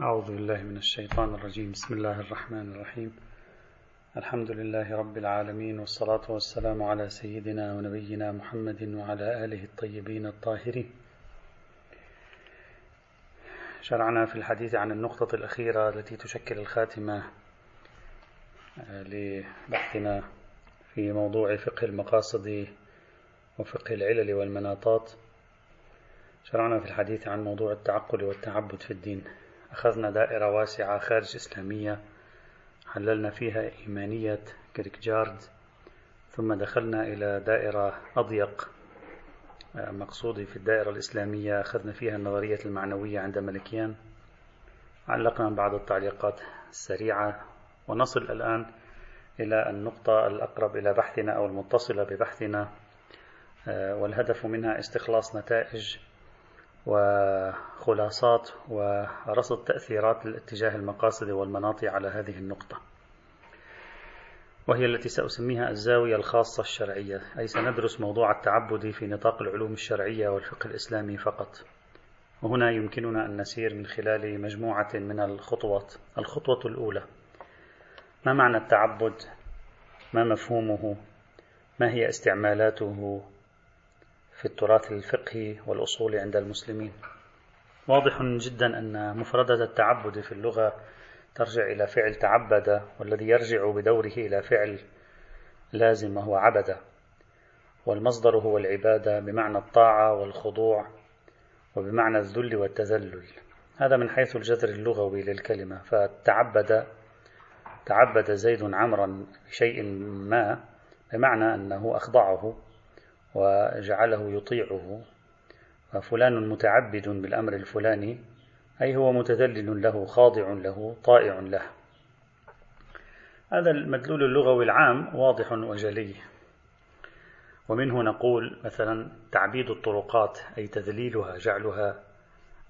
أعوذ بالله من الشيطان الرجيم. بسم الله الرحمن الرحيم. الحمد لله رب العالمين والصلاة والسلام على سيدنا ونبينا محمد وعلى آله الطيبين الطاهرين. شرعنا في الحديث عن النقطة الأخيرة التي تشكل الخاتمة آه، لبحثنا في موضوع فقه المقاصد وفقه العلل والمناطات. شرعنا في الحديث عن موضوع التعقل والتعبد في الدين. أخذنا دائرة واسعة خارج إسلامية حللنا فيها إيمانية كريكجارد ثم دخلنا إلى دائرة أضيق آه، مقصودي في الدائرة الإسلامية أخذنا فيها النظرية المعنوية عند ملكيان. علقنا بعض التعليقات السريعة ونصل الآن إلى النقطة الأقرب إلى بحثنا أو المتصلة ببحثنا آه، والهدف منها استخلاص نتائج وخلاصات ورصد تأثيرات الاتجاه المقاصد والمناطي على هذه النقطة. وهي التي سأسميها الزاوية الخاصة الشرعية أي سندرس موضوع التعبد في نطاق العلوم الشرعية والفقه الإسلامي فقط. وهنا يمكننا أن نسير من خلال مجموعة من الخطوات. الخطوة الأولى ما معنى التعبد؟ ما مفهومه؟ ما هي استعمالاته؟ في التراث الفقهي والأصول عند المسلمين. واضح جدا أن مفردة التعبد في اللغة ترجع إلى فعل تعبد والذي يرجع بدوره إلى فعل لازم وهو عبد. والمصدر هو العبادة بمعنى الطاعة والخضوع وبمعنى الذل والتذلل. هذا من حيث الجذر اللغوي للكلمة. فتعبد تعبد زيد عمرا بشيء ما بمعنى أنه أخضعه. وجعله يطيعه. فلان متعبد بالأمر الفلاني أي هو متذلل له خاضع له طائع له. هذا المدلول اللغوي العام واضح وجلي. ومنه نقول مثلا تعبيد الطرقات أي تذليلها جعلها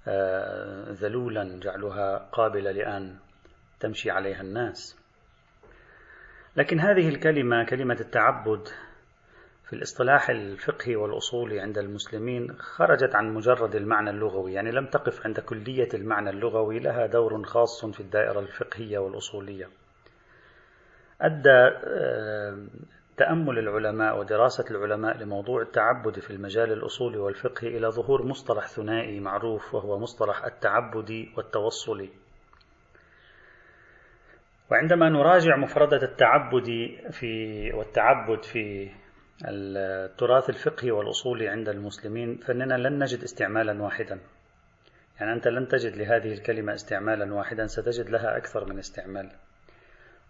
آه، ذلولا جعلها قابلة لأن تمشي عليها الناس. لكن هذه الكلمة كلمة التعبد في الاصطلاح الفقهي والأصولي عند المسلمين خرجت عن مجرد المعنى اللغوي يعني لم تقف عند كلية المعنى اللغوي لها دور خاص في الدائرة الفقهية والأصولية. أدى آه، تأمل العلماء ودراسة العلماء لموضوع التعبد في المجال الأصولي والفقهي إلى ظهور مصطلح ثنائي معروف وهو مصطلح التعبد والتوصل. وعندما نراجع مفردة التعبد في والتعبد في التراث الفقهي والأصولي عند المسلمين فإننا لن نجد استعمالا واحدا. يعني أنت لن تجد لهذه الكلمة استعمالا واحدا ستجد لها أكثر من استعمال.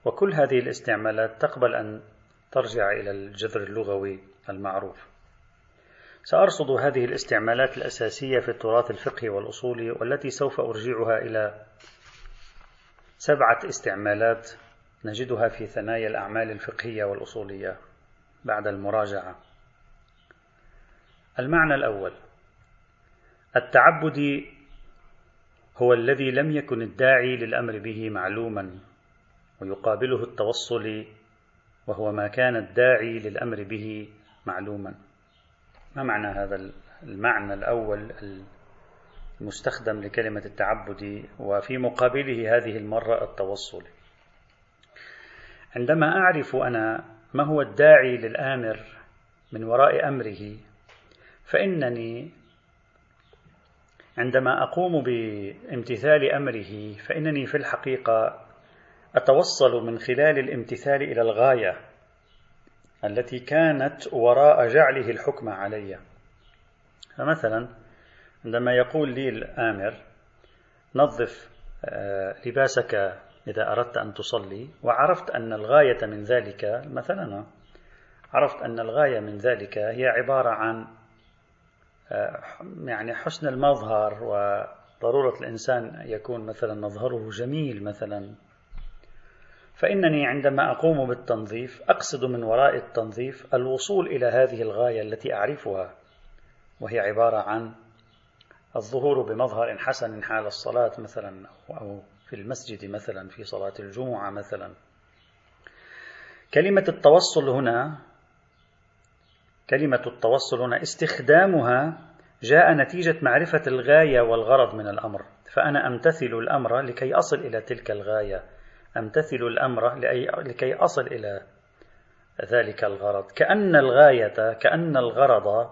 وكل هذه الاستعمالات تقبل أن ترجع إلى الجذر اللغوي المعروف. سأرصد هذه الاستعمالات الأساسية في التراث الفقهي والأصولي والتي سوف أرجعها إلى سبعة استعمالات نجدها في ثنايا الأعمال الفقهية والأصولية. بعد المراجعة. المعنى الأول. التعبد هو الذي لم يكن الداعي للأمر به معلوما ويقابله التوصل وهو ما كان الداعي للأمر به معلوما. ما معنى هذا المعنى الأول المستخدم لكلمة التعبد وفي مقابله هذه المرة التوصل؟ عندما أعرف أنا ما هو الداعي للآمر من وراء أمره؟ فإنني عندما أقوم بامتثال أمره فإنني في الحقيقة أتوصل من خلال الامتثال إلى الغاية التي كانت وراء جعله الحكم علي. فمثلا عندما يقول لي الآمر نظف آه، لباسك إذا أردت أن تصلي وعرفت أن الغاية من ذلك مثلا عرفت أن الغاية من ذلك هي عبارة عن آه، يعني حسن المظهر وضرورة الإنسان يكون مثلا مظهره جميل مثلا. فإنني عندما أقوم بالتنظيف أقصد من وراء التنظيف الوصول إلى هذه الغاية التي أعرفها وهي عبارة عن الظهور بمظهر حسن حال الصلاة مثلا أو في المسجد مثلا في صلاة الجمعة مثلا. كلمة التوصل هنا كلمة التوصل هنا استخدامها جاء نتيجة معرفة الغاية والغرض من الأمر. فأنا أمتثل الأمر لكي أصل إلى تلك الغاية. أمتثل الأمر لكي أصل إلى ذلك الغرض. كأن الغاية كأن الغرض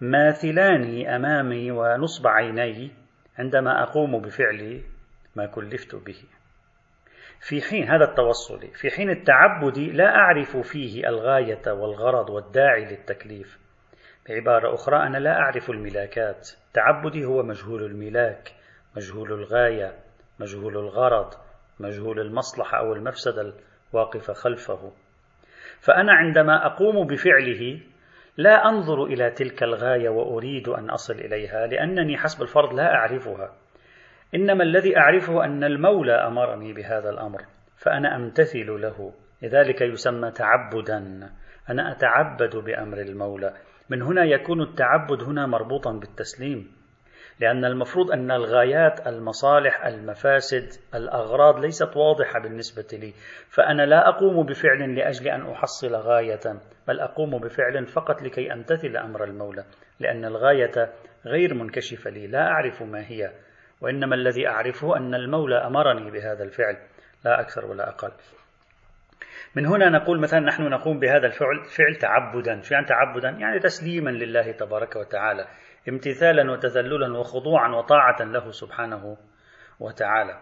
ماثلان أمامي ونصب عيني عندما أقوم بفعل ما كلفت به. في حين هذا التوصل في حين التعبد لا أعرف فيه الغاية والغرض والداعي للتكليف. بعبارة أخرى أنا لا أعرف الملاكات. تعبدي هو مجهول الملاك مجهول الغاية مجهول الغرض مجهول المصلحة أو المفسدة الواقفة خلفه. فأنا عندما أقوم بفعله لا أنظر إلى تلك الغاية وأريد أن أصل إليها لأنني حسب الفرض لا أعرفها. إنما الذي أعرفه أن المولى أمرني بهذا الأمر فأنا أمتثل له. لذلك يسمى تعبدا. أنا أتعبد بأمر المولى. من هنا يكون التعبد هنا مربوطا بالتسليم. لأن المفروض أن الغايات المصالح المفاسد الأغراض ليست واضحة بالنسبة لي. فأنا لا أقوم بفعل لأجل أن أحصل غاية بل أقوم بفعل فقط لكي أمتثل أمر المولى. لأن الغاية غير منكشفة لي. لا أعرف ما هي. وإنما الذي أعرفه أن المولى أمرني بهذا الفعل. لا أكثر ولا أقل. من هنا نقول مثلا نحن نقوم بهذا الفعل فعل تعبدا. شو يعني تعبدا؟ يعني تسليما لله تبارك وتعالى. امتثالا وتذللا وخضوعا وطاعة له سبحانه وتعالى.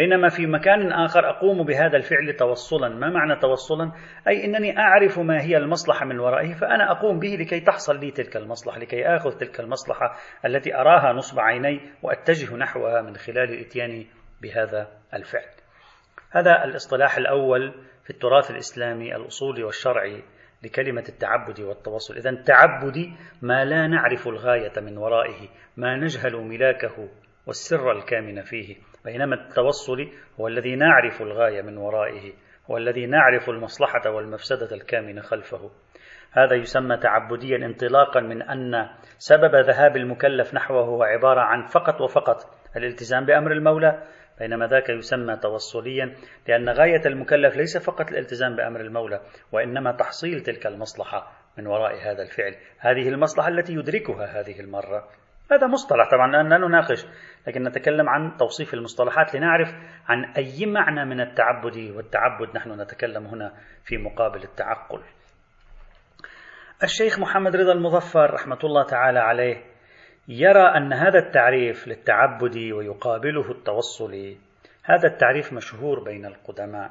بينما في مكان آخر أقوم بهذا الفعل توصلا. ما معنى توصلا؟ أي أنني أعرف ما هي المصلحة من ورائه فأنا أقوم به لكي تحصل لي تلك المصلحة لكي آخذ تلك المصلحة التي أراها نصب عيني وأتجه نحوها من خلال الإتيان بهذا الفعل. هذا الاصطلاح الأول في التراث الإسلامي الأصولي والشرعي لكلمة التعبد والتوصل. إذا التعبد ما لا نعرف الغاية من ورائه ما نجهل ملاكه والسر الكامن فيه. بينما التوصل هو الذي نعرف الغاية من ورائه هو الذي نعرف المصلحة والمفسدة الكامنة خلفه. هذا يسمى تعبديا انطلاقا من أن سبب ذهاب المكلف نحوه هو عبارة عن فقط وفقط الالتزام بأمر المولى بينما ذاك يسمى توصليا لأن غاية المكلف ليس فقط الالتزام بأمر المولى وإنما تحصيل تلك المصلحة من وراء هذا الفعل. هذه المصلحة التي يدركها هذه المرة. هذا مصطلح طبعا لا نناقش لكن نتكلم عن توصيف المصطلحات لنعرف عن أي معنى من التعبد والتعبد. نحن نتكلم هنا في مقابل التعقل. الشيخ محمد رضا المظفر رحمة الله تعالى عليه يرى أن هذا التعريف للتعبد ويقابله التوصل هذا التعريف مشهور بين القدماء.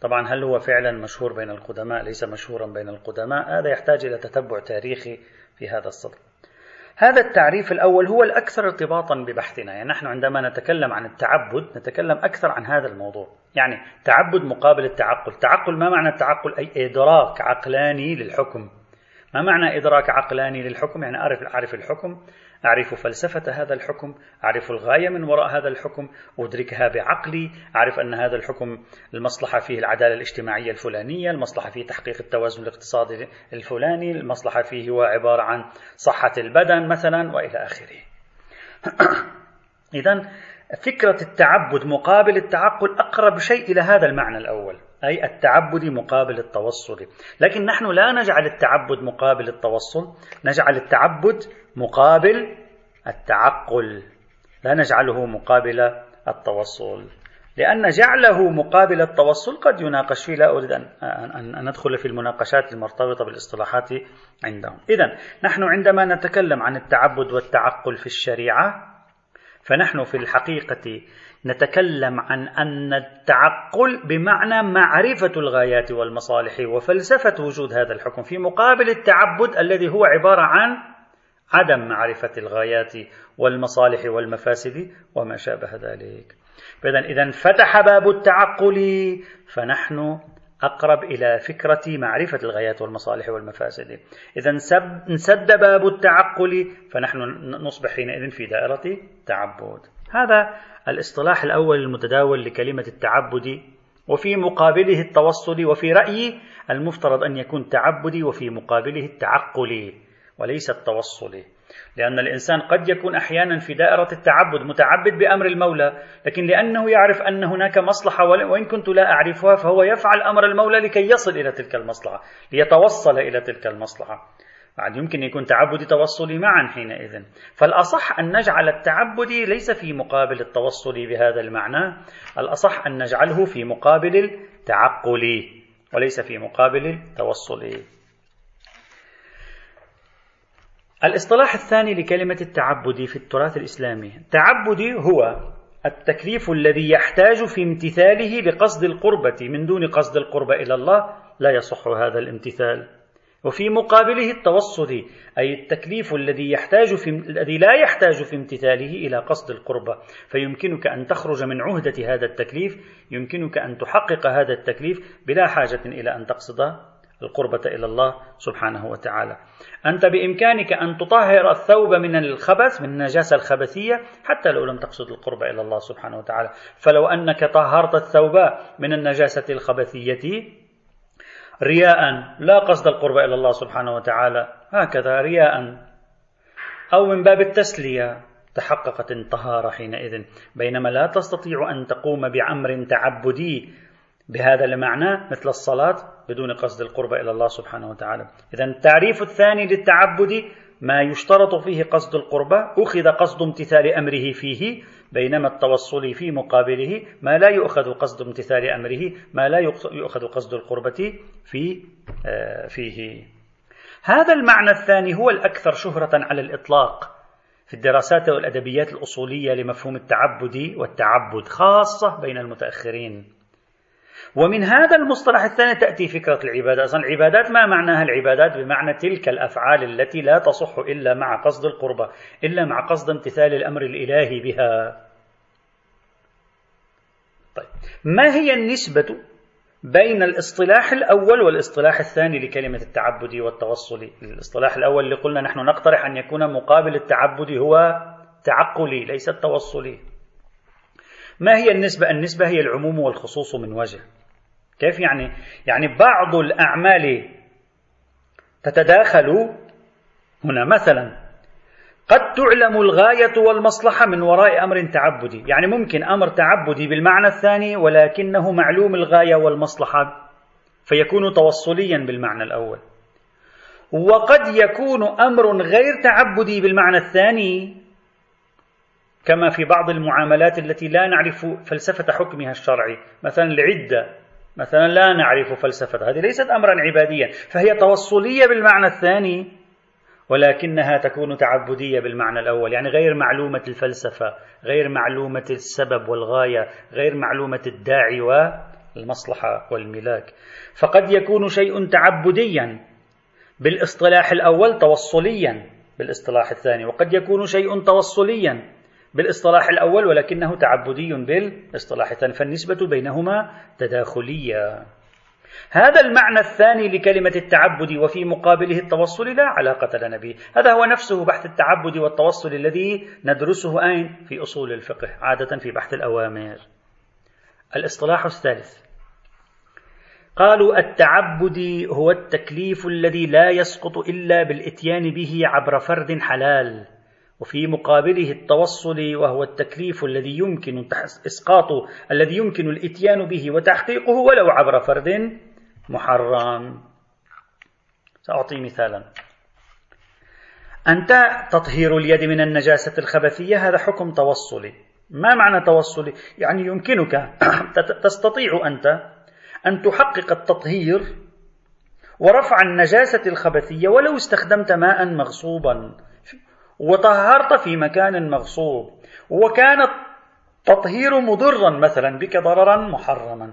طبعا هل هو فعلا مشهور بين القدماء؟ ليس مشهورا بين القدماء. هذا يحتاج إلى تتبع تاريخي في هذا الصدر هذا التعريف الأول هو الأكثر ارتباطا ببحثنا. يعني نحن عندما نتكلم عن التعبد نتكلم أكثر عن هذا الموضوع. يعني تعبد مقابل التعقل. تعقل ما معنى التعقل؟ أي إدراك عقلاني للحكم. ما معنى إدراك عقلاني للحكم؟ يعني أعرف الحكم. أعرف فلسفة هذا الحكم أعرف الغاية من وراء هذا الحكم أدركها بعقلي أعرف أن هذا الحكم المصلحة فيه العدالة الاجتماعية الفلانية المصلحة فيه تحقيق التوازن الاقتصادي الفلاني المصلحة فيه هو عبارة عن صحة البدن مثلا وإلى آخره. إذا فكرة التعبد مقابل التعقل أقرب شيء إلى هذا المعنى الأول. أي التعبد مقابل التوصل. لكن نحن لا نجعل التعبد مقابل التوصل نجعل التعبد مقابل التعقل. لا نجعله مقابل التوصل. لأن جعله مقابل التوصل قد يناقش فيه. لا أريد أن, أن ندخل في المناقشات المرتبطة بالإصطلاحات عندهم. إذا نحن عندما نتكلم عن التعبد والتعقل في الشريعة فنحن في الحقيقة نتكلم عن أن التعقل بمعنى معرفة الغايات والمصالح وفلسفة وجود هذا الحكم في مقابل التعبد الذي هو عبارة عن عدم معرفة الغايات والمصالح والمفاسد وما شابه ذلك. فإذا إذا فتح باب التعقل فنحن أقرب إلى فكرة معرفة الغايات والمصالح والمفاسد. إذا انسد باب التعقل فنحن نصبح حينئذ في دائرة تعبد. هذا الاصطلاح الأول المتداول لكلمة التعبد وفي مقابله التوصل وفي رأيي المفترض أن يكون تعبدي وفي مقابله التعقلي وليس التوصلي لأن الإنسان قد يكون أحيانا في دائرة التعبد متعبد بأمر المولى لكن لأنه يعرف أن هناك مصلحة وإن كنت لا أعرفها فهو يفعل أمر المولى لكي يصل إلى تلك المصلحة ليتوصل إلى تلك المصلحة. بعد يمكن يكون تعبدي توصلي معا حينئذ. فالأصح أن نجعل التعبدي ليس في مقابل التوصلي بهذا المعنى. الأصح أن نجعله في مقابل التعقلي وليس في مقابل التوصلي الاصطلاح الثاني لكلمة التعبدي في التراث الإسلامي. التعبدي هو التكليف الذي يحتاج في امتثاله لقصد القربة. من دون قصد القربة إلى الله لا يصح هذا الامتثال. وفي مقابله التوصل أي التكليف الذي يحتاج في الذي لا يحتاج في امتثاله إلى قصد القربة فيمكنك أن تخرج من عهدة هذا التكليف يمكنك أن تحقق هذا التكليف بلا حاجة إلى أن تقصد القربة إلى الله سبحانه وتعالى. أنت بإمكانك أن تطهر الثوب من الخبث من النجاسة الخبثية حتى لو لم تقصد القربة إلى الله سبحانه وتعالى. فلو أنك طهرت الثوب من النجاسة الخبثية رياء. لا قصد القربة إلى الله سبحانه وتعالى. هكذا رياء. أو من باب التسلية. تحققت الطهارة حينئذ. بينما لا تستطيع أن تقوم بأمر تعبدي. بهذا المعنى مثل الصلاة بدون قصد القربة إلى الله سبحانه وتعالى. إذا التعريف الثاني للتعبد ما يشترط فيه قصد القربة أخذ قصد امتثال أمره فيه. بينما التوصل في مقابله ما لا يؤخذ قصد امتثال أمره ما لا يؤخذ قصد القربة في آه، فيه. هذا المعنى الثاني هو الأكثر شهرة على الإطلاق في الدراسات والأدبيات الأصولية لمفهوم التعبد والتعبد خاصة بين المتأخرين. ومن هذا المصطلح الثاني تأتي فكرة العبادة أصلا العبادات ما معناها؟ العبادات بمعنى تلك الأفعال التي لا تصح إلا مع قصد القربة إلا مع قصد امتثال الأمر الإلهي بها. طيب ما هي النسبة بين الاصطلاح الأول والاصطلاح الثاني لكلمة التعبد والتوصل؟ الاصطلاح الأول اللي قلنا نحن نقترح أن يكون مقابل التعبد هو تعقلي ليس التوصلي. ما هي النسبة؟ النسبة هي العموم والخصوص من وجه. كيف يعني؟ يعني بعض الأعمال تتداخل هنا. مثلا قد تعلم الغاية والمصلحة من وراء أمر تعبدي. يعني ممكن أمر تعبدي بالمعنى الثاني ولكنه معلوم الغاية والمصلحة فيكون توصليا بالمعنى الأول. وقد يكون أمر غير تعبدي بالمعنى الثاني كما في بعض المعاملات التي لا نعرف فلسفة حكمها الشرعي. مثلا العدة. مثلا لا نعرف فلسفة هذه ليست أمرا عباديا فهي توصلية بالمعنى الثاني ولكنها تكون تعبدية بالمعنى الأول يعني غير معلومة الفلسفة غير معلومة السبب والغاية غير معلومة الداعي والمصلحة والملاك. فقد يكون شيء تعبديا بالاصطلاح الأول توصليا بالاصطلاح الثاني وقد يكون شيء توصليا بالاصطلاح الأول ولكنه تعبدي بالاصطلاح الثاني فالنسبة بينهما تداخلية. هذا المعنى الثاني لكلمة التعبد وفي مقابله التوصل لا علاقة لنا به. هذا هو نفسه بحث التعبد والتوصل الذي ندرسه أين في أصول الفقه عادة في بحث الأوامر. الإصطلاح الثالث. قالوا التعبد هو التكليف الذي لا يسقط إلا بالإتيان به عبر فرد حلال. وفي مقابله التوصل وهو التكليف الذي يمكن اسقاطه الذي يمكن الإتيان به وتحقيقه ولو عبر فرد محرم. سأعطي مثالا. أنت تطهير اليد من النجاسة الخبثية هذا حكم توصلي ما معنى توصلي يعني يمكنك تستطيع أنت أن تحقق التطهير ورفع النجاسة الخبثية ولو استخدمت ماء مغصوبا. وطهرت في مكان مغصوب وكان التطهير مضرا مثلا بك ضررا محرما.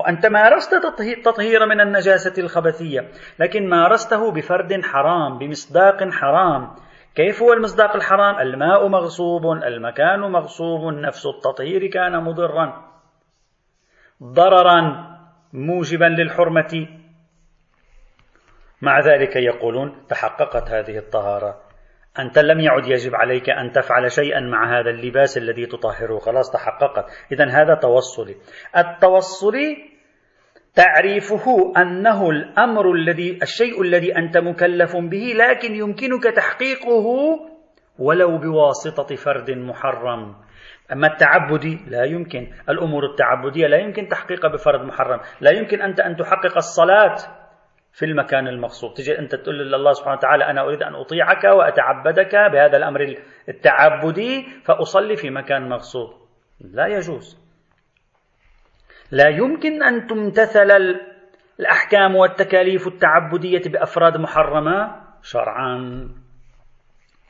وأنت مارست التطهير من النجاسة الخبثية لكن مارسته بفرد حرام بمصداق حرام. كيف هو المصداق الحرام؟ الماء مغصوب المكان مغصوب نفس التطهير كان مضرا. ضررا موجبا للحرمة. مع ذلك يقولون تحققت هذه الطهارة. أنت لم يعد يجب عليك أن تفعل شيئا مع هذا اللباس الذي تطهره. خلاص تحققت. إذا هذا توصلي. التوصلي تعريفه أنه الأمر الذي الشيء الذي أنت مكلف به لكن يمكنك تحقيقه ولو بواسطة فرد محرم. أما التعبدي لا يمكن. الأمور التعبدية لا يمكن تحقيقها بفرد محرم. لا يمكن أنت أن تحقق الصلاة في المكان المقصود. تجي أنت تقول لله سبحانه وتعالى أنا أريد أن أطيعك وأتعبدك بهذا الأمر التعبدي فأصلي في مكان مقصود. لا يجوز. لا يمكن أن تمتثل الأحكام والتكاليف التعبدية بأفراد محرمة شرعا.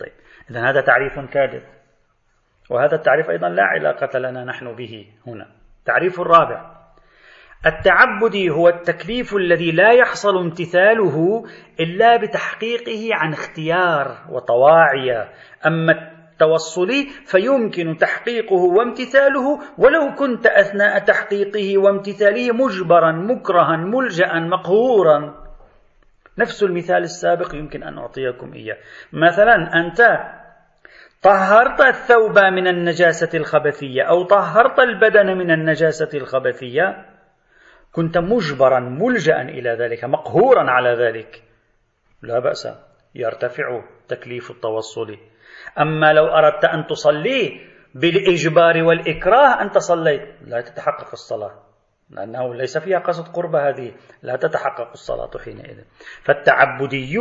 طيب إذا هذا تعريف كاذب. وهذا التعريف أيضا لا علاقة لنا نحن به هنا. تعريف الرابع التعبدي هو التكليف الذي لا يحصل امتثاله إلا بتحقيقه عن اختيار وطواعية أما التوصلي فيمكن تحقيقه وامتثاله ولو كنت أثناء تحقيقه وامتثاله مجبرا مكرها ملجأ مقهورا. نفس المثال السابق يمكن أن أعطيكم إياه. مثلا أنت طهرت الثوب من النجاسة الخبثية أو طهرت البدن من النجاسة الخبثية. كنت مجبرا ملجأ إلى ذلك مقهورا على ذلك. لا بأس يرتفع تكليف التوصل. أما لو أردت أن تصلي بالإجبار والإكراه أنت صليت. لا تتحقق الصلاة لأنه ليس فيها قصد قرب هذه. لا تتحقق الصلاة حينئذ. فالتعبدي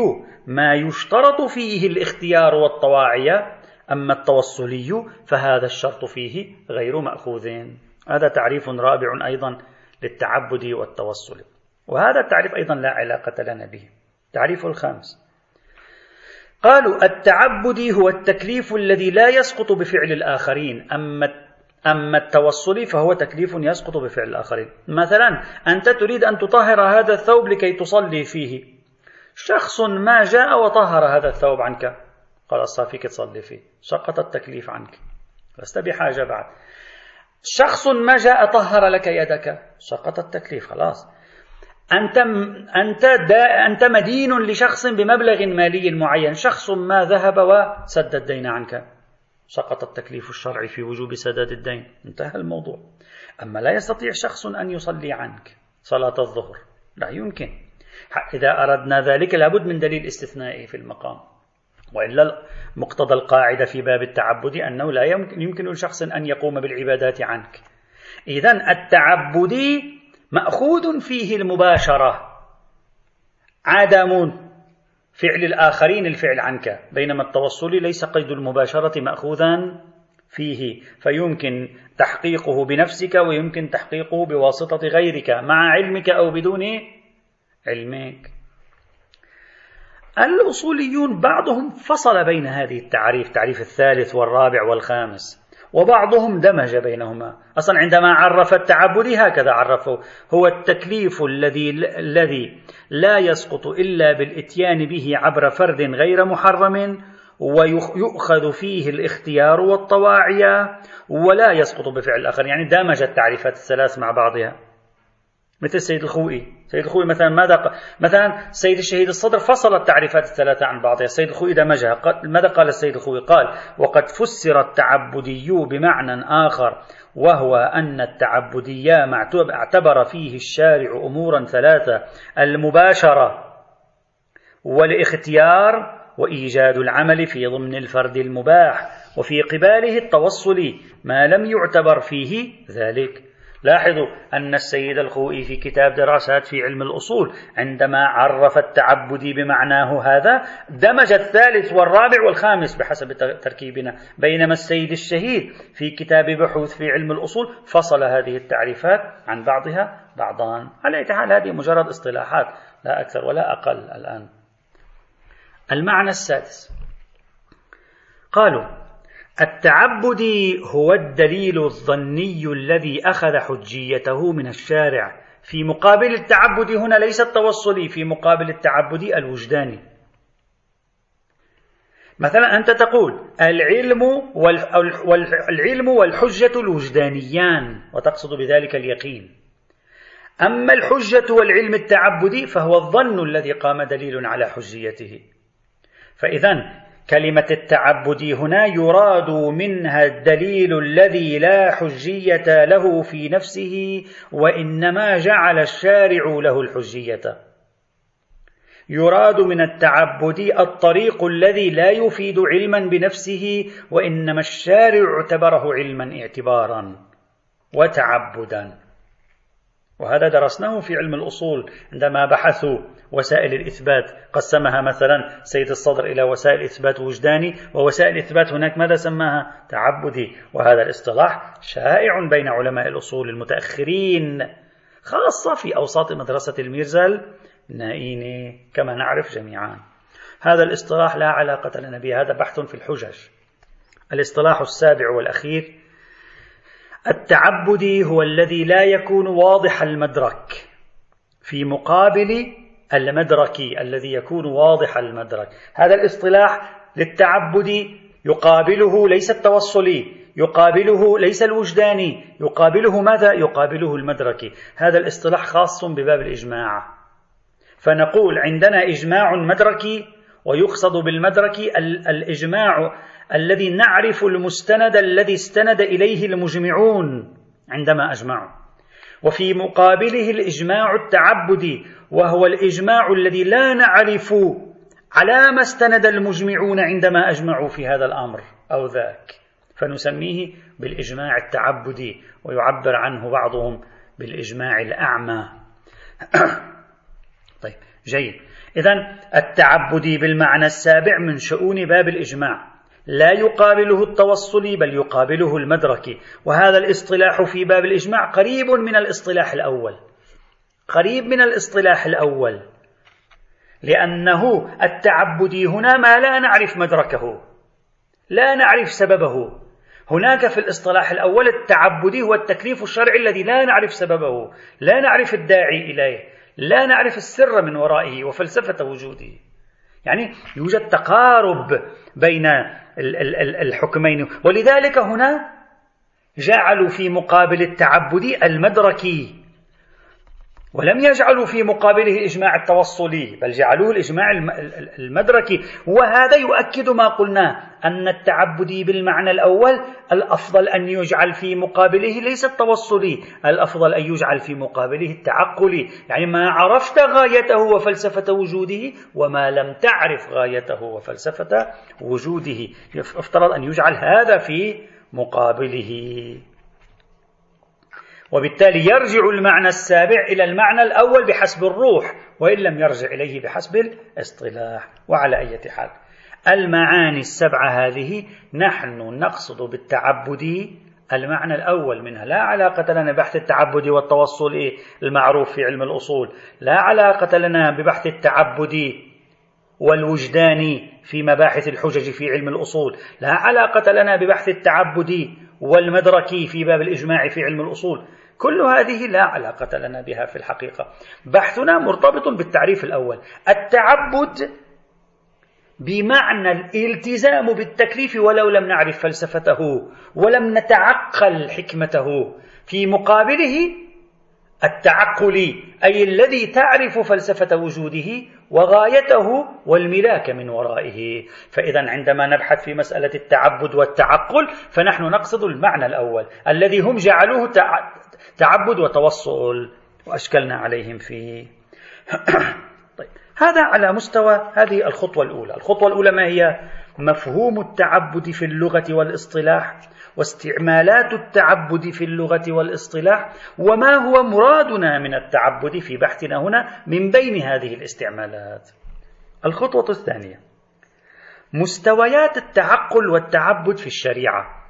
ما يشترط فيه الاختيار والطواعية أما التوصلي فهذا الشرط فيه غير مأخوذ. هذا تعريف رابع أيضا. للتعبد والتوصل وهذا التعريف أيضا لا علاقة لنا به. تعريف الخامس. قالوا التعبد هو التكليف الذي لا يسقط بفعل الآخرين. أما أما التوصل فهو تكليف يسقط بفعل الآخرين. مثلا أنت تريد أن تطهر هذا الثوب لكي تصلي فيه. شخص ما جاء وطهر هذا الثوب عنك. قال فيك تصلي فيه. سقط التكليف عنك. لست بحاجة بعد شخص ما جاء طهر لك يدك سقط التكليف خلاص أنت أنت أنت مدين لشخص بمبلغ مالي معين، شخص ما ذهب وسد الدين عنك. سقط التكليف الشرعي في وجوب سداد الدين، انتهى الموضوع. أما لا يستطيع شخص أن يصلي عنك صلاة الظهر، لا يمكن. إذا أردنا ذلك لابد من دليل استثنائي في المقام. وإلا مقتضى القاعدة في باب التعبد أنه لا يمكن, لشخص أن يقوم بالعبادات عنك. اذا التعبدي مأخوذ فيه المباشرة. عدم فعل الآخرين الفعل عنك. بينما التوصل ليس قيد المباشرة مأخوذا فيه. فيمكن تحقيقه بنفسك ويمكن تحقيقه بواسطة غيرك مع علمك أو بدون علمك. الأصوليون بعضهم فصل بين هذه التعريف تعريف الثالث والرابع والخامس وبعضهم دمج بينهما. أصلا عندما عرف التعبد هكذا عرفه هو التكليف الذي الذي لا يسقط إلا بالإتيان به عبر فرد غير محرم ويؤخذ فيه الاختيار والطواعية ولا يسقط بفعل الآخر. يعني دامج التعريفات الثلاث مع بعضها. مثل السيد الخوئي. سيد الخوئي مثلا ماذا ق... مثلا سيد الشهيد الصدر فصل التعريفات الثلاثة عن بعضها. السيد الخوئي دمجها قال... ماذا قال السيد الخوئي؟ قال وقد فسر التعبدي بمعنى آخر وهو أن التعبدي اعتبر فيه الشارع أمورا ثلاثة المباشرة والاختيار وإيجاد العمل في ضمن الفرد المباح وفي قباله التوصل ما لم يعتبر فيه ذلك. لاحظوا أن السيد الخوئي في كتاب دراسات في علم الأصول عندما عرف التعبد بمعناه هذا دمج الثالث والرابع والخامس بحسب تركيبنا بينما السيد الشهيد في كتاب بحوث في علم الأصول فصل هذه التعريفات عن بعضها بعضا على حال هذه مجرد اصطلاحات لا أكثر ولا أقل الآن. المعنى السادس. قالوا التعبدي هو الدليل الظني الذي أخذ حجيته من الشارع. في مقابل التعبد هنا ليس التوصلي في مقابل التعبد الوجداني مثلا أنت تقول العلم والعلم والحجة الوجدانيان وتقصد بذلك اليقين. أما الحجة والعلم التعبدي فهو الظن الذي قام دليل على حجيته. فإذا كلمة التعبد هنا يراد منها الدليل الذي لا حجية له في نفسه وإنما جعل الشارع له الحجية. يراد من التعبد الطريق الذي لا يفيد علما بنفسه وإنما الشارع اعتبره علما اعتبارا وتعبدا. وهذا درسناه في علم الأصول عندما بحثوا وسائل الإثبات. قسمها مثلا سيد الصدر إلى وسائل إثبات وجداني ووسائل إثبات هناك ماذا سماها؟ تعبدي. وهذا الاصطلاح شائع بين علماء الأصول المتأخرين خاصة في أوساط مدرسة الميرزل نائيني كما نعرف جميعا. هذا الاصطلاح لا علاقة لنا به هذا بحث في الحجج. الاصطلاح السابع والأخير التعبدي هو الذي لا يكون واضح المدرك. في مقابل المدركي الذي يكون واضح المدرك. هذا الاصطلاح للتعبد يقابله ليس التوصلي يقابله ليس الوجداني يقابله ماذا؟ يقابله المدركي هذا الاصطلاح خاص بباب الإجماع. فنقول عندنا إجماع مدركي ويقصد بالمدرك الإجماع الذي نعرف المستند الذي استند إليه المجمعون عندما أجمعوا. وفي مقابله الإجماع التعبدي وهو الإجماع الذي لا نعرف على ما استند المجمعون عندما أجمعوا في هذا الأمر أو ذاك. فنسميه بالإجماع التعبدي ويعبر عنه بعضهم بالإجماع الأعمى. طيب جيد. اذا التعبدي بالمعنى السابع من شؤون باب الإجماع. لا يقابله التوصلي بل يقابله المدركي وهذا الاصطلاح في باب الإجماع قريب من الاصطلاح الأول. قريب من الاصطلاح الأول. لأنه التعبدي هنا ما لا نعرف مدركه. لا نعرف سببه. هناك في الاصطلاح الأول التعبدي هو التكليف الشرعي الذي لا نعرف سببه. لا نعرف الداعي إليه. لا نعرف السر من ورائه وفلسفة وجوده. يعني يوجد تقارب بين الحكمين. ولذلك هنا جعلوا في مقابل التعبدي المدركي ولم يجعلوا في مقابله الإجماع التوصلي بل جعلوه الإجماع المدركي. وهذا يؤكد ما قلناه أن التعبدي بالمعنى الأول الأفضل أن يجعل في مقابله ليس التوصلي الأفضل أن يجعل في مقابله التعقلي يعني ما عرفت غايته وفلسفة وجوده وما لم تعرف غايته وفلسفة وجوده. يفترض أن يجعل هذا في مقابله. وبالتالي يرجع المعنى السابع إلى المعنى الأول بحسب الروح وإن لم يرجع إليه بحسب الاصطلاح. وعلى أي حال المعاني السبعة هذه نحن نقصد بالتعبد. المعنى الأول منها لا علاقة لنا ببحث التعبد والتوصل المعروف في علم الأصول لا علاقة لنا ببحث التعبد والوجدان في مباحث الحجج في علم الأصول لا علاقة لنا ببحث التعبد والمدركي في باب الإجماع في علم الأصول. كل هذه لا علاقة لنا بها في الحقيقة. بحثنا مرتبط بالتعريف الأول. التعبد بمعنى الالتزام بالتكليف ولو لم نعرف فلسفته ولم نتعقل حكمته. في مقابله التعقلي أي الذي تعرف فلسفة وجوده وغايته والملاك من ورائه. فإذا عندما نبحث في مسألة التعبد والتعقل فنحن نقصد المعنى الأول الذي هم جعلوه تعبد وتوصل. وأشكلنا عليهم فيه. طيب هذا على مستوى هذه الخطوة الأولى. الخطوة الأولى ما هي؟ مفهوم التعبد في اللغة والاصطلاح. واستعمالات التعبد في اللغة والاصطلاح وما هو مرادنا من التعبد في بحثنا هنا من بين هذه الاستعمالات. الخطوة الثانية مستويات التعقل والتعبد في الشريعة.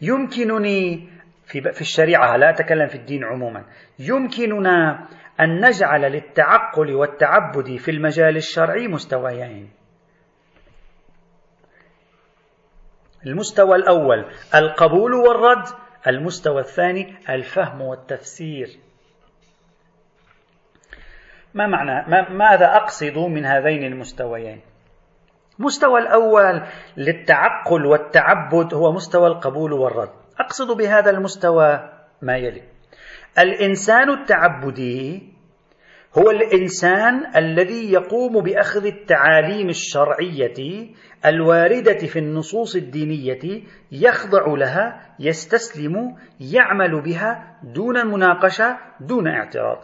يمكنني في في الشريعة لا أتكلم في الدين عموما يمكننا أن نجعل للتعقل والتعبد في المجال الشرعي مستويين المستوى الأول القبول والرد المستوى الثاني الفهم والتفسير. ما معنى؟ ما ماذا أقصد من هذين المستويين؟ المستوى الأول للتعقل والتعبد هو مستوى القبول والرد. أقصد بهذا المستوى ما يلي. الإنسان التعبدي هو الإنسان الذي يقوم بأخذ التعاليم الشرعية الواردة في النصوص الدينية يخضع لها يستسلم يعمل بها دون مناقشة دون اعتراض.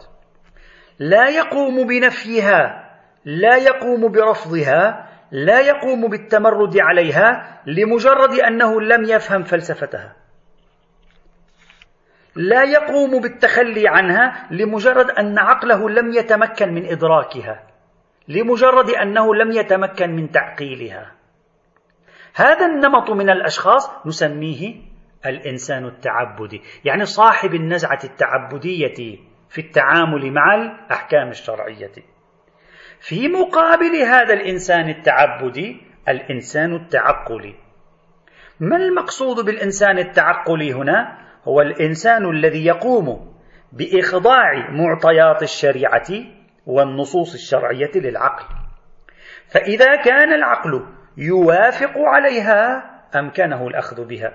لا يقوم بنفيها لا يقوم برفضها لا يقوم بالتمرد عليها لمجرد أنه لم يفهم فلسفتها. لا يقوم بالتخلي عنها لمجرد أن عقله لم يتمكن من إدراكها لمجرد أنه لم يتمكن من تعقيلها. هذا النمط من الأشخاص نسميه الإنسان التعبدي يعني صاحب النزعة التعبدية في التعامل مع الأحكام الشرعية. في مقابل هذا الإنسان التعبدي الإنسان التعقلي. ما المقصود بالإنسان التعقلي هنا؟ هو الإنسان الذي يقوم بإخضاع معطيات الشريعة والنصوص الشرعية للعقل. فإذا كان العقل يوافق عليها أمكنه الأخذ بها.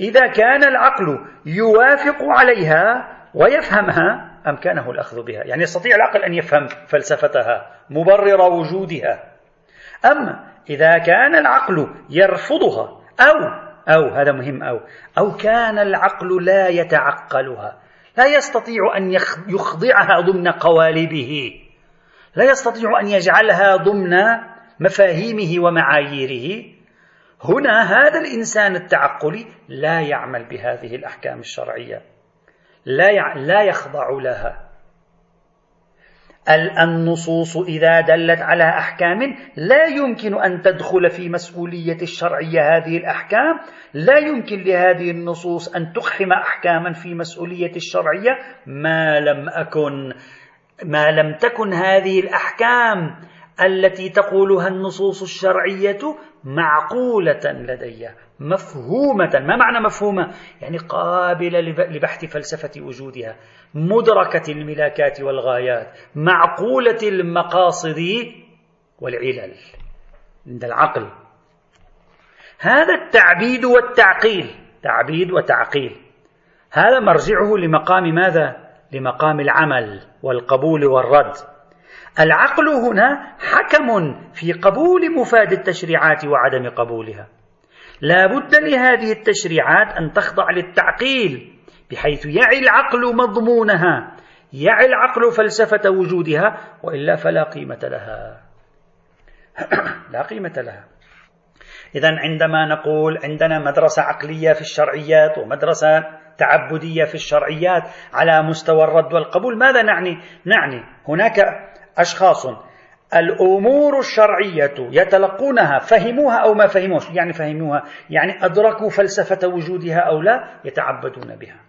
إذا كان العقل يوافق عليها ويفهمها أمكنه الأخذ بها. يعني يستطيع العقل أن يفهم فلسفتها مبرر وجودها. أما إذا كان العقل يرفضها أو أو هذا مهم أو. أو كان العقل لا يتعقلها. لا يستطيع أن يخضعها ضمن قوالبه. لا يستطيع أن يجعلها ضمن مفاهيمه ومعاييره. هنا هذا الإنسان التعقلي لا يعمل بهذه الأحكام الشرعية. لا لا يخضع لها. النصوص إذا دلت على أحكام لا يمكن أن تدخل في مسؤولية الشرعية هذه الأحكام. لا يمكن لهذه النصوص أن تقحم أحكاما في مسؤولية الشرعية. ما لم أكن ما لم تكن هذه الأحكام التي تقولها النصوص الشرعية معقولة لدي مفهومة. ما معنى مفهومة؟ يعني قابلة لبحث فلسفة وجودها. مدركة الملاكات والغايات معقولة المقاصد والعلل عند العقل. هذا التعبيد والتعقيل تعبيد وتعقيل. هذا مرجعه لمقام ماذا؟ لمقام العمل والقبول والرد. العقل هنا حكم في قبول مفاد التشريعات وعدم قبولها. لا بد لهذه التشريعات أن تخضع للتعقيل بحيث يعي العقل مضمونها يعي العقل فلسفة وجودها وإلا فلا قيمة لها. لا قيمة لها. إذا عندما نقول عندنا مدرسة عقلية في الشرعيات ومدرسة تعبدية في الشرعيات على مستوى الرد والقبول ماذا نعني؟ نعني هناك أشخاص. الأمور الشرعية يتلقونها فهموها أو ما فهموش. يعني فهموها يعني أدركوا فلسفة وجودها أو لا يتعبدون بها.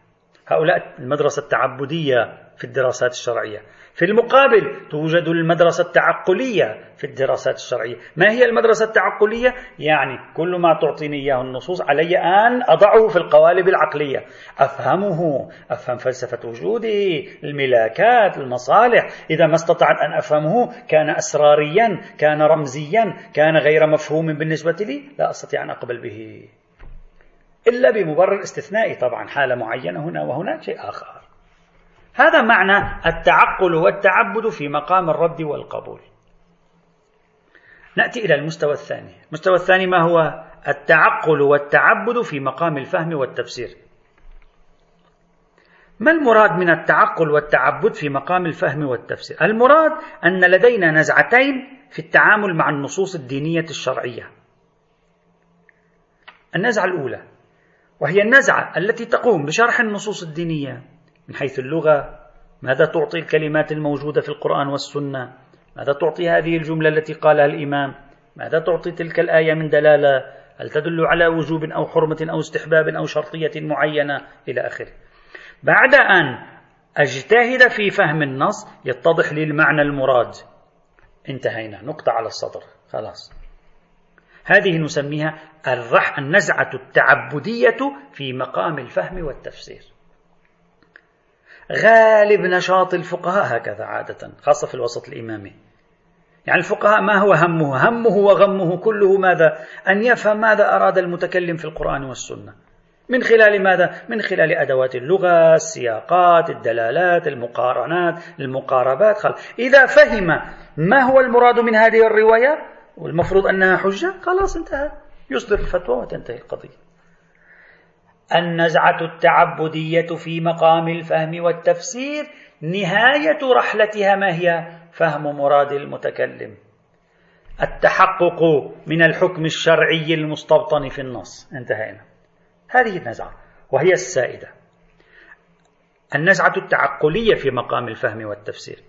هؤلاء المدرسة التعبدية في الدراسات الشرعية. في المقابل توجد المدرسة التعقلية في الدراسات الشرعية. ما هي المدرسة التعقلية؟ يعني كل ما تعطيني إياه النصوص علي أن أضعه في القوالب العقلية. أفهمه أفهم فلسفة وجودي الملاكات المصالح. إذا ما استطعت أن أفهمه كان أسراريا كان رمزيا كان غير مفهوم بالنسبة لي لا أستطيع أن أقبل به. إلا بمبرر استثنائي طبعا حالة معينة هنا وهناك شيء آخر. هذا معنى التعقل والتعبد في مقام الرد والقبول. نأتي إلى المستوى الثاني. المستوى الثاني ما هو؟ التعقل والتعبد في مقام الفهم والتفسير. ما المراد من التعقل والتعبد في مقام الفهم والتفسير؟ المراد أن لدينا نزعتين في التعامل مع النصوص الدينية الشرعية. النزعة الأولى وهي النزعة التي تقوم بشرح النصوص الدينية. من حيث اللغة ماذا تعطي الكلمات الموجودة في القرآن والسنة؟ ماذا تعطي هذه الجملة التي قالها الإمام؟ ماذا تعطي تلك الآية من دلالة؟ هل تدل على وجوب أو حرمة أو استحباب أو شرطية معينة؟ إلى آخره. بعد أن أجتهد في فهم النص يتضح لي المعنى المراد. انتهينا. نقطة على السطر. خلاص. هذه نسميها الرح النزعة التعبدية في مقام الفهم والتفسير. غالب نشاط الفقهاء هكذا عادة خاصة في الوسط الإمامي. يعني الفقهاء ما هو همه؟ همه وغمه كله ماذا؟ أن يفهم ماذا أراد المتكلم في القرآن والسنة. من خلال ماذا؟ من خلال أدوات اللغة، السياقات، الدلالات، المقارنات، المقاربات، خل... إذا فهم ما هو المراد من هذه الرواية والمفروض أنها حجة، خلاص انتهى، يصدر الفتوى وتنتهي القضية. النزعة التعبدية في مقام الفهم والتفسير نهاية رحلتها ما هي؟ فهم مراد المتكلم. التحقق من الحكم الشرعي المستوطن في النص، انتهينا. هذه النزعة وهي السائدة. النزعة التعقلية في مقام الفهم والتفسير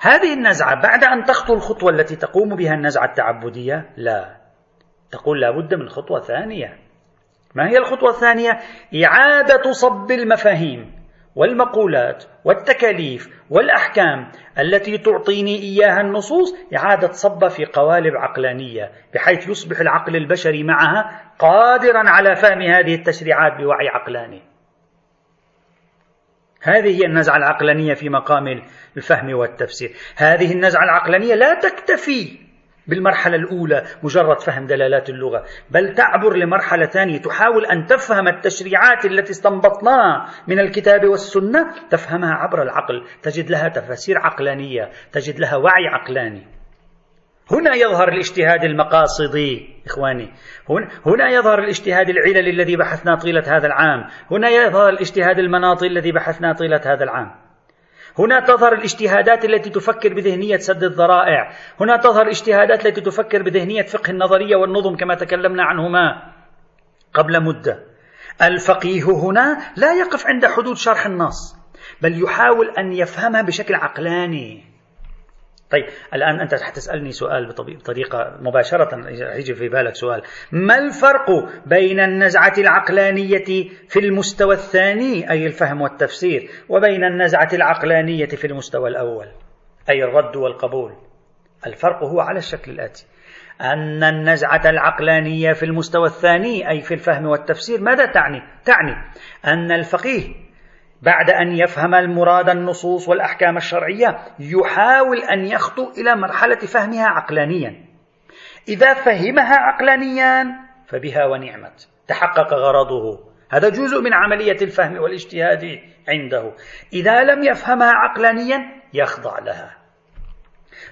هذه النزعة بعد أن تخطو الخطوة التي تقوم بها النزعة التعبدية لا تقول لابد من خطوة ثانية ما هي الخطوة الثانية؟ إعادة صب المفاهيم والمقولات والتكاليف والأحكام التي تعطيني إياها النصوص إعادة صب في قوالب عقلانية بحيث يصبح العقل البشري معها قادرا على فهم هذه التشريعات بوعي عقلاني هذه هي النزعة العقلانية في مقام الفهم والتفسير هذه النزعة العقلانية لا تكتفي بالمرحلة الأولى مجرد فهم دلالات اللغة. بل تعبر لمرحلة ثانية تحاول أن تفهم التشريعات التي استنبطناها من الكتاب والسنة تفهمها عبر العقل. تجد لها تفاسير عقلانية تجد لها وعي عقلاني. هنا يظهر الاجتهاد المقاصدي إخواني. هنا يظهر الاجتهاد العلل الذي بحثناه طيلة هذا العام. هنا يظهر الاجتهاد المناطي الذي بحثناه طيلة هذا العام. هنا تظهر الاجتهادات التي تفكر بذهنية سد الذرائع. هنا تظهر الاجتهادات التي تفكر بذهنية فقه النظرية والنظم كما تكلمنا عنهما. قبل مدة. الفقيه هنا لا يقف عند حدود شرح النص بل يحاول أن يفهمها بشكل عقلاني. طيب الآن أنت حتسألني سؤال بطريقة مباشرة يجي في بالك سؤال. ما الفرق بين النزعة العقلانية في المستوى الثاني أي الفهم والتفسير وبين النزعة العقلانية في المستوى الأول؟ أي الرد والقبول؟ الفرق هو على الشكل الآتي. أن النزعة العقلانية في المستوى الثاني أي في الفهم والتفسير ماذا تعني؟ تعني أن الفقيه بعد أن يفهم المراد النصوص والأحكام الشرعية يحاول أن يخطو إلى مرحلة فهمها عقلانيا. إذا فهمها عقلانيا فبها ونعمت. تحقق غرضه. هذا جزء من عملية الفهم والاجتهاد عنده. إذا لم يفهمها عقلانيا يخضع لها.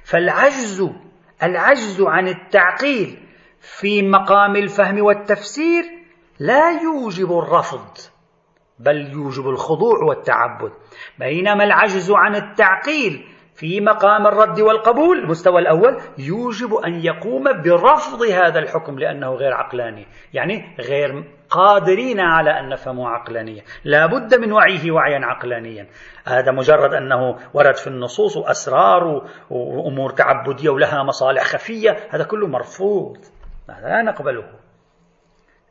فالعجز العجز عن التعقيل في مقام الفهم والتفسير لا يوجب الرفض. بل يوجب الخضوع والتعبد. بينما العجز عن التعقيل في مقام الرد والقبول المستوى الأول يوجب أن يقوم برفض هذا الحكم لأنه غير عقلاني. يعني غير قادرين على أن نفهمه عقلانيا. لا بد من وعيه وعيا عقلانيا. هذا مجرد أنه ورد في النصوص وأسرار وأمور تعبدية ولها مصالح خفية. هذا كله مرفوض. لا نقبله؟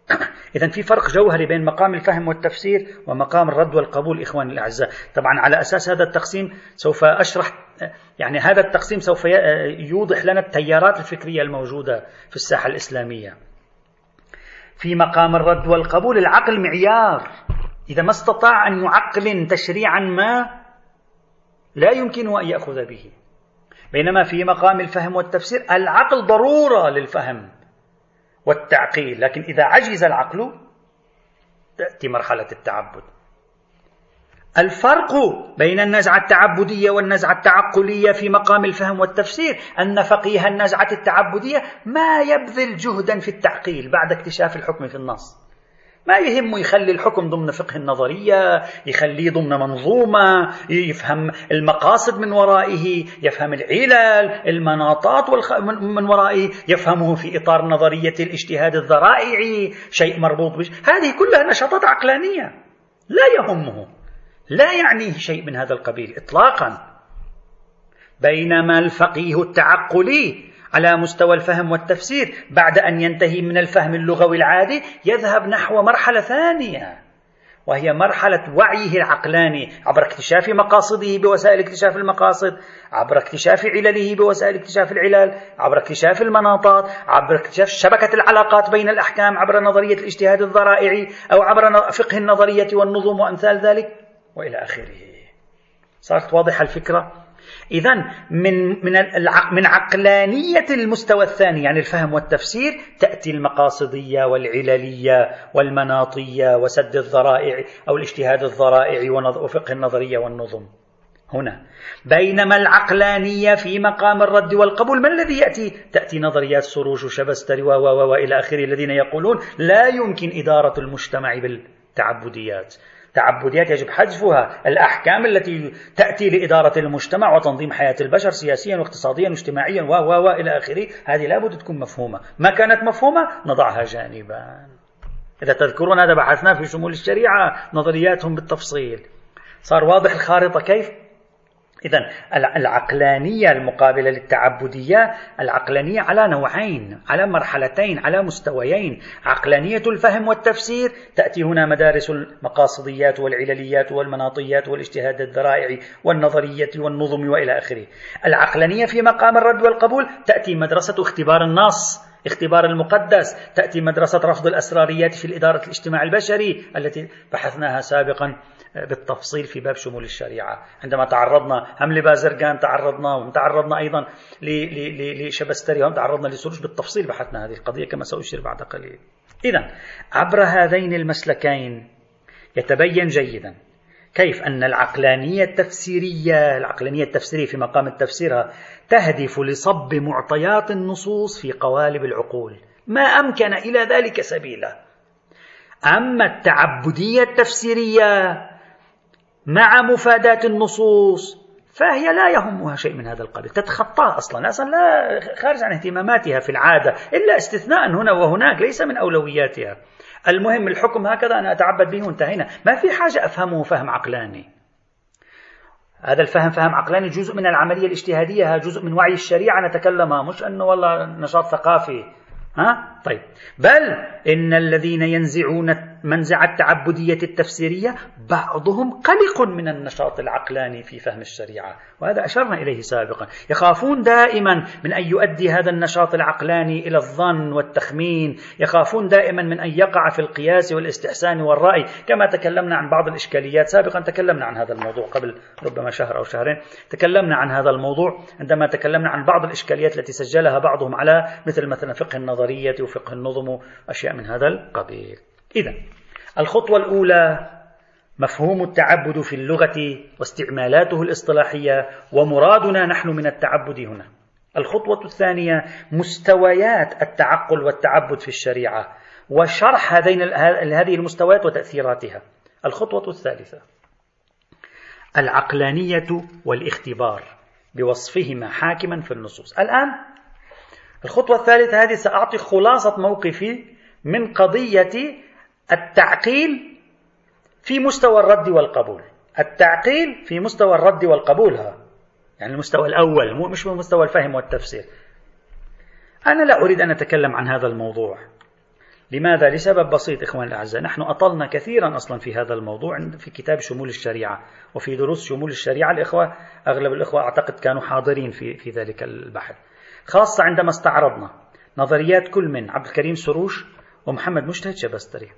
إذا في فرق جوهري بين مقام الفهم والتفسير ومقام الرد والقبول إخواني الأعزاء. طبعا على أساس هذا التقسيم سوف أشرح يعني هذا التقسيم سوف يوضح لنا التيارات الفكرية الموجودة في الساحة الإسلامية. في مقام الرد والقبول العقل معيار. إذا ما استطاع أن يعقل تشريعا ما لا يمكن أن يأخذ به. بينما في مقام الفهم والتفسير العقل ضرورة للفهم. والتعقيل. لكن إذا عجز العقل تأتي مرحلة التعبد. الفرق بين النزعة التعبدية والنزعة التعقلية في مقام الفهم والتفسير أن فقيه النزعة التعبدية ما يبذل جهدا في التعقيل بعد اكتشاف الحكم في النص. ما يهمه يخلي الحكم ضمن فقه النظرية يخليه ضمن منظومة يفهم المقاصد من ورائه يفهم العلل المناطات والخ... من ورائه يفهمه في إطار نظرية الاجتهاد الذرائعي شيء مربوط بش هذه كلها نشاطات عقلانية. لا يهمه. لا يعنيه شيء من هذا القبيل إطلاقا. بينما الفقيه التعقلي على مستوى الفهم والتفسير. بعد أن ينتهي من الفهم اللغوي العادي يذهب نحو مرحلة ثانية وهي مرحلة وعيه العقلاني عبر اكتشاف مقاصده بوسائل اكتشاف المقاصد عبر اكتشاف علله بوسائل اكتشاف العلل عبر اكتشاف المناطات عبر اكتشاف شبكة العلاقات بين الأحكام عبر نظرية الاجتهاد الذرائعي أو عبر فقه النظرية والنظم وأمثال ذلك وإلى آخره. صارت واضحة الفكرة؟ إذا من من من عقلانية المستوى الثاني يعني الفهم والتفسير تأتي المقاصدية والعللية والمناطية وسد الذرائع أو الاجتهاد الذرائع وفقه النظرية والنظم هنا بينما العقلانية في مقام الرد والقبول ما الذي يأتي؟ تأتي نظريات سروش وشبستري و وإلى آخره الذين يقولون لا يمكن إدارة المجتمع بالتعبديات تعبديات يجب حذفها. الأحكام التي تأتي لإدارة المجتمع وتنظيم حياة البشر سياسيا واقتصاديا واجتماعيا و و إلى آخره هذه لابد تكون مفهومة. ما كانت مفهومة؟ نضعها جانبا. إذا تذكرون هذا بحثنا في شمول الشريعة نظرياتهم بالتفصيل. صار واضح الخارطة كيف؟ إذا العقلانية المقابلة للتعبدية العقلانية على نوعين على مرحلتين على مستويين. عقلانية الفهم والتفسير تأتي هنا مدارس المقاصديات والعلليات والمناطيات والاجتهاد الذرائعي والنظرية والنظم وإلى آخره. العقلانية في مقام الرد والقبول تأتي مدرسة اختبار النص اختبار المقدس تأتي مدرسة رفض الأسراريات في الإدارة الاجتماع البشري التي بحثناها سابقا. بالتفصيل في باب شمول الشريعة. عندما تعرضنا هم لبازرقان تعرضنا وتعرضنا أيضا لشبستري وهم تعرضنا لسروج بالتفصيل بحثنا هذه القضية كما سأشير بعد قليل. إذا عبر هذين المسلكين يتبين جيدا كيف أن العقلانية التفسيرية العقلانية التفسيرية في مقام التفسير تهدف لصب معطيات النصوص في قوالب العقول. ما أمكن إلى ذلك سبيلا. أما التعبدية التفسيرية مع مفاداة النصوص فهي لا يهمها شيء من هذا القبيل تتخطاه أصلا أصلا لا خارج عن اهتماماتها في العادة إلا استثناء هنا وهناك ليس من أولوياتها. المهم الحكم هكذا أنا أتعبد به وانتهينا. ما في حاجة أفهمه فهم عقلاني. هذا الفهم فهم عقلاني جزء من العملية الاجتهادية جزء من وعي الشريعة. نتكلمها مش أنه والله نشاط ثقافي. ها؟ طيب. بل إن الذين ينزعون منزع التعبدية التفسيرية بعضهم قلق من النشاط العقلاني في فهم الشريعة. وهذا أشرنا إليه سابقا. يخافون دائما من أن يؤدي هذا النشاط العقلاني إلى الظن والتخمين. يخافون دائما من أن يقع في القياس والاستحسان والرأي. كما تكلمنا عن بعض الإشكاليات. سابقا تكلمنا عن هذا الموضوع قبل ربما شهر أو شهرين. تكلمنا عن هذا الموضوع عندما تكلمنا عن بعض الإشكاليات التي سجلها بعضهم على مثل مثلا فقه النظرية وفقه النظم وأشياء من هذا القبيل إذا الخطوة الأولى مفهوم التعبد في اللغة واستعمالاته الاصطلاحية ومرادنا نحن من التعبد هنا. الخطوة الثانية مستويات التعقل والتعبد في الشريعة وشرح هذين هذه المستويات وتأثيراتها. الخطوة الثالثة العقلانية والاختبار بوصفهما حاكما في النصوص. الآن الخطوة الثالثة هذه سأعطي خلاصة موقفي من قضية التعقيل في مستوى الرد والقبول. التعقيل في مستوى الرد والقبول ها. يعني المستوى الأول مو مش مستوى الفهم والتفسير. أنا لا أريد أن أتكلم عن هذا الموضوع. لماذا؟ لسبب بسيط إخواني الأعزاء. نحن أطلنا كثيرا أصلا في هذا الموضوع في كتاب شمول الشريعة وفي دروس شمول الشريعة. الإخوة أغلب الإخوة أعتقد كانوا حاضرين في, في ذلك البحث. خاصة عندما استعرضنا نظريات كل من عبد الكريم سروش ومحمد مجتهد شبستري.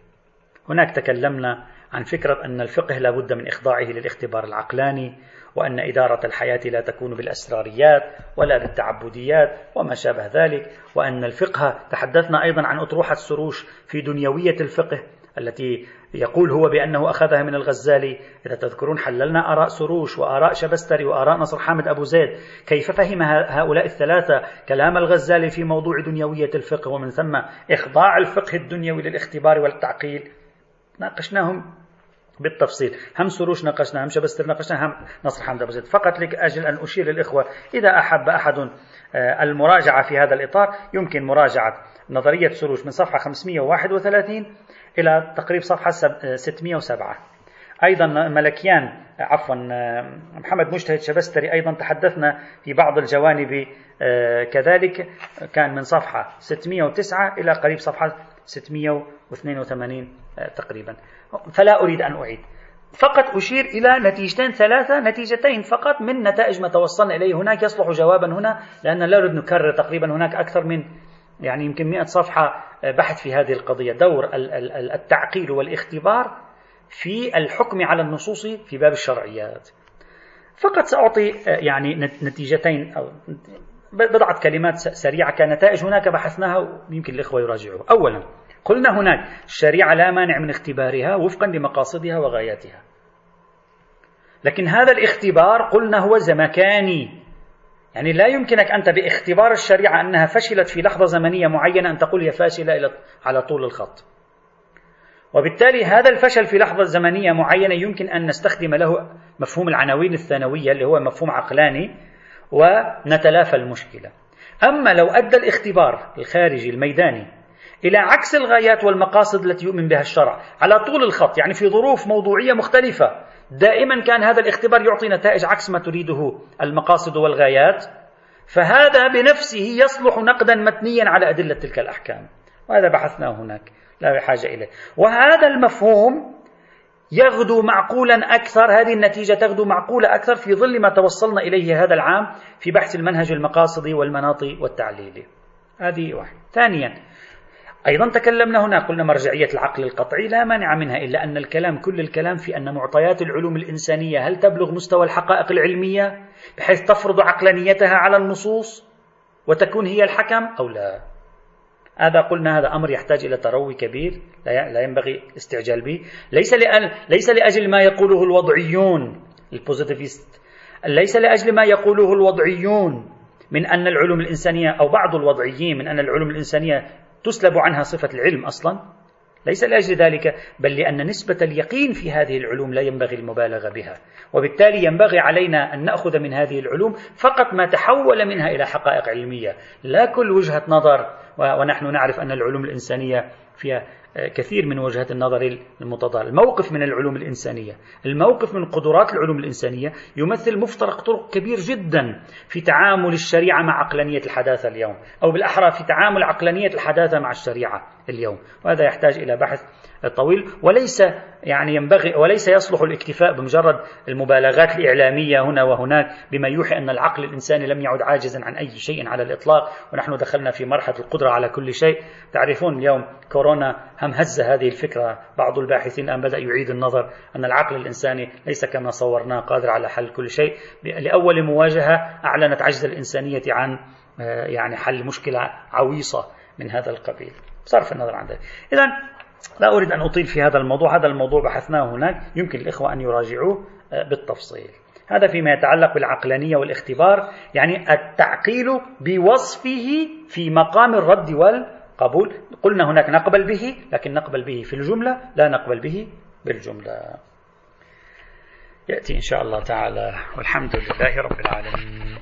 هناك تكلمنا عن فكرة أن الفقه لا بد من إخضاعه للاختبار العقلاني وأن إدارة الحياة لا تكون بالأسراريات ولا بالتعبديات وما شابه ذلك وأن الفقه تحدثنا أيضا عن أطروحة السروش في دنيوية الفقه التي يقول هو بأنه أخذها من الغزالي إذا تذكرون حللنا آراء سروش وآراء شبستري وآراء نصر حامد أبو زيد. كيف فهم هؤلاء الثلاثة كلام الغزالي في موضوع دنيوية الفقه؟ ومن ثم إخضاع الفقه الدنيوي للاختبار والتعقيل. ناقشناهم بالتفصيل. هم سروش ناقشنا هم شبستر ناقشنا هم نصر حمد أبو زيد. فقط لأجل أن أشير للإخوة. إذا أحب أحد آه، المراجعة في هذا الإطار يمكن مراجعة نظرية سروش من صفحة 531 إلى تقريب صفحة 607 آه، أيضا ملكيان عفوا آه، محمد مجتهد شبستري أيضا تحدثنا في بعض الجوانب كذلك كان من صفحة 609 إلى قريب صفحة 682 تقريبا. فلا أريد أن أعيد. فقط أشير إلى نتيجتين ثلاثة نتيجتين فقط من نتائج ما توصلنا إليه. هناك يصلح جوابا هنا لأن لا أريد نكرر تقريبا. هناك أكثر من يعني يمكن مئة صفحة بحث في هذه القضية. دور التعقيل والاختبار في الحكم على النصوص في باب الشرعيات. فقط سأعطي يعني نتيجتين أو بضعة كلمات سريعة. كنتائج هناك بحثناها يمكن الإخوة يراجعوها. أولا قلنا هناك الشريعة لا مانع من اختبارها وفقا لمقاصدها وغاياتها. لكن هذا الاختبار قلنا هو زمكاني. يعني لا يمكنك أنت باختبار الشريعة أنها فشلت في لحظة زمنية معينة أن تقول هي فاشلة على طول الخط. وبالتالي هذا الفشل في لحظة زمنية معينة يمكن أن نستخدم له مفهوم العناوين الثانوية اللي هو مفهوم عقلاني ونتلافى المشكلة. أما لو أدى الاختبار الخارجي الميداني إلى عكس الغايات والمقاصد التي يؤمن بها الشرع على طول الخط يعني في ظروف موضوعية مختلفة دائما كان هذا الاختبار يعطي نتائج عكس ما تريده المقاصد والغايات فهذا بنفسه يصلح نقدا متنيا على أدلة تلك الأحكام. وهذا بحثناه هناك لا بحاجة إليه. وهذا المفهوم يغدو معقولا أكثر هذه النتيجة تغدو معقولة أكثر في ظل ما توصلنا إليه هذا العام في بحث المنهج المقاصدي والمناطي والتعليلي. هذه واحد. ثانيا أيضا تكلمنا هنا قلنا مرجعية العقل القطعي لا مانع منها إلا أن الكلام كل الكلام في أن معطيات العلوم الإنسانية هل تبلغ مستوى الحقائق العلمية بحيث تفرض عقلانيتها على النصوص وتكون هي الحكم أو لا؟ هذا قلنا هذا أمر يحتاج إلى تروي كبير لا ينبغي الاستعجال به. ليس لأن ليس لأجل ما يقوله الوضعيون البوزيتيفيست ليس لأجل ما يقوله الوضعيون من أن العلوم الإنسانية أو بعض الوضعيين من أن العلوم الإنسانية تسلب عنها صفة العلم أصلا. ليس لأجل ذلك بل لأن نسبة اليقين في هذه العلوم لا ينبغي المبالغة بها. وبالتالي ينبغي علينا أن نأخذ من هذه العلوم فقط ما تحول منها إلى حقائق علمية. لا كل وجهة نظر ونحن نعرف أن العلوم الإنسانية فيها كثير من وجهات النظر المتضاربة. الموقف من العلوم الإنسانية. الموقف من قدرات العلوم الإنسانية يمثل مفترق طرق كبير جدا في تعامل الشريعة مع عقلانية الحداثة اليوم أو بالأحرى في تعامل عقلانية الحداثة مع الشريعة اليوم. وهذا يحتاج إلى بحث طويل. وليس يعني ينبغي وليس يصلح الاكتفاء بمجرد المبالغات الإعلامية هنا وهناك بما يوحي أن العقل الإنساني لم يعد عاجزا عن أي شيء على الإطلاق. ونحن دخلنا في مرحلة القدرة على كل شيء. تعرفون اليوم كورونا هم هز هذه الفكرة بعض الباحثين الآن بدأ يعيد النظر أن العقل الإنساني ليس كما صورناه قادر على حل كل شيء. لأول مواجهة أعلنت عجز الإنسانية عن آه، يعني حل مشكلة عويصة من هذا القبيل. بصرف النظر عن ذلك. إذا لا أريد أن أطيل في هذا الموضوع. هذا الموضوع بحثناه هناك. يمكن الإخوة أن يراجعوه آه، بالتفصيل. هذا فيما يتعلق بالعقلانية والاختبار يعني التعقيل بوصفه في مقام الرد والقبول قلنا هناك نقبل به لكن نقبل به في الجملة لا نقبل به بالجملة. يأتي إن شاء الله تعالى والحمد لله رب العالمين.